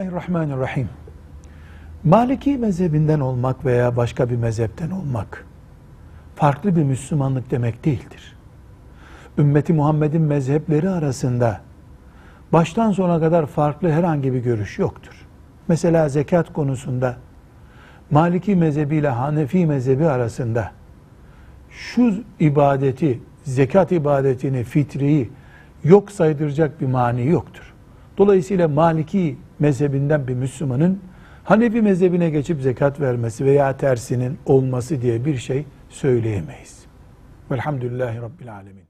Bismillahirrahmanirrahim. Maliki mezhebinden olmak veya başka bir mezhepten olmak farklı bir Müslümanlık demek değildir. Ümmeti Muhammed'in mezhepleri arasında baştan sona kadar farklı herhangi bir görüş yoktur. Mesela zekat konusunda Maliki mezhebi ile Hanefi mezhebi arasında şu ibadeti, zekat ibadetini, fitriyi yok saydıracak bir mani yoktur. Dolayısıyla Maliki mezhebinden bir Müslümanın Hanefi mezhebine geçip zekat vermesi veya tersinin olması diye bir şey söyleyemeyiz. Velhamdülillahi Rabbil Alemin.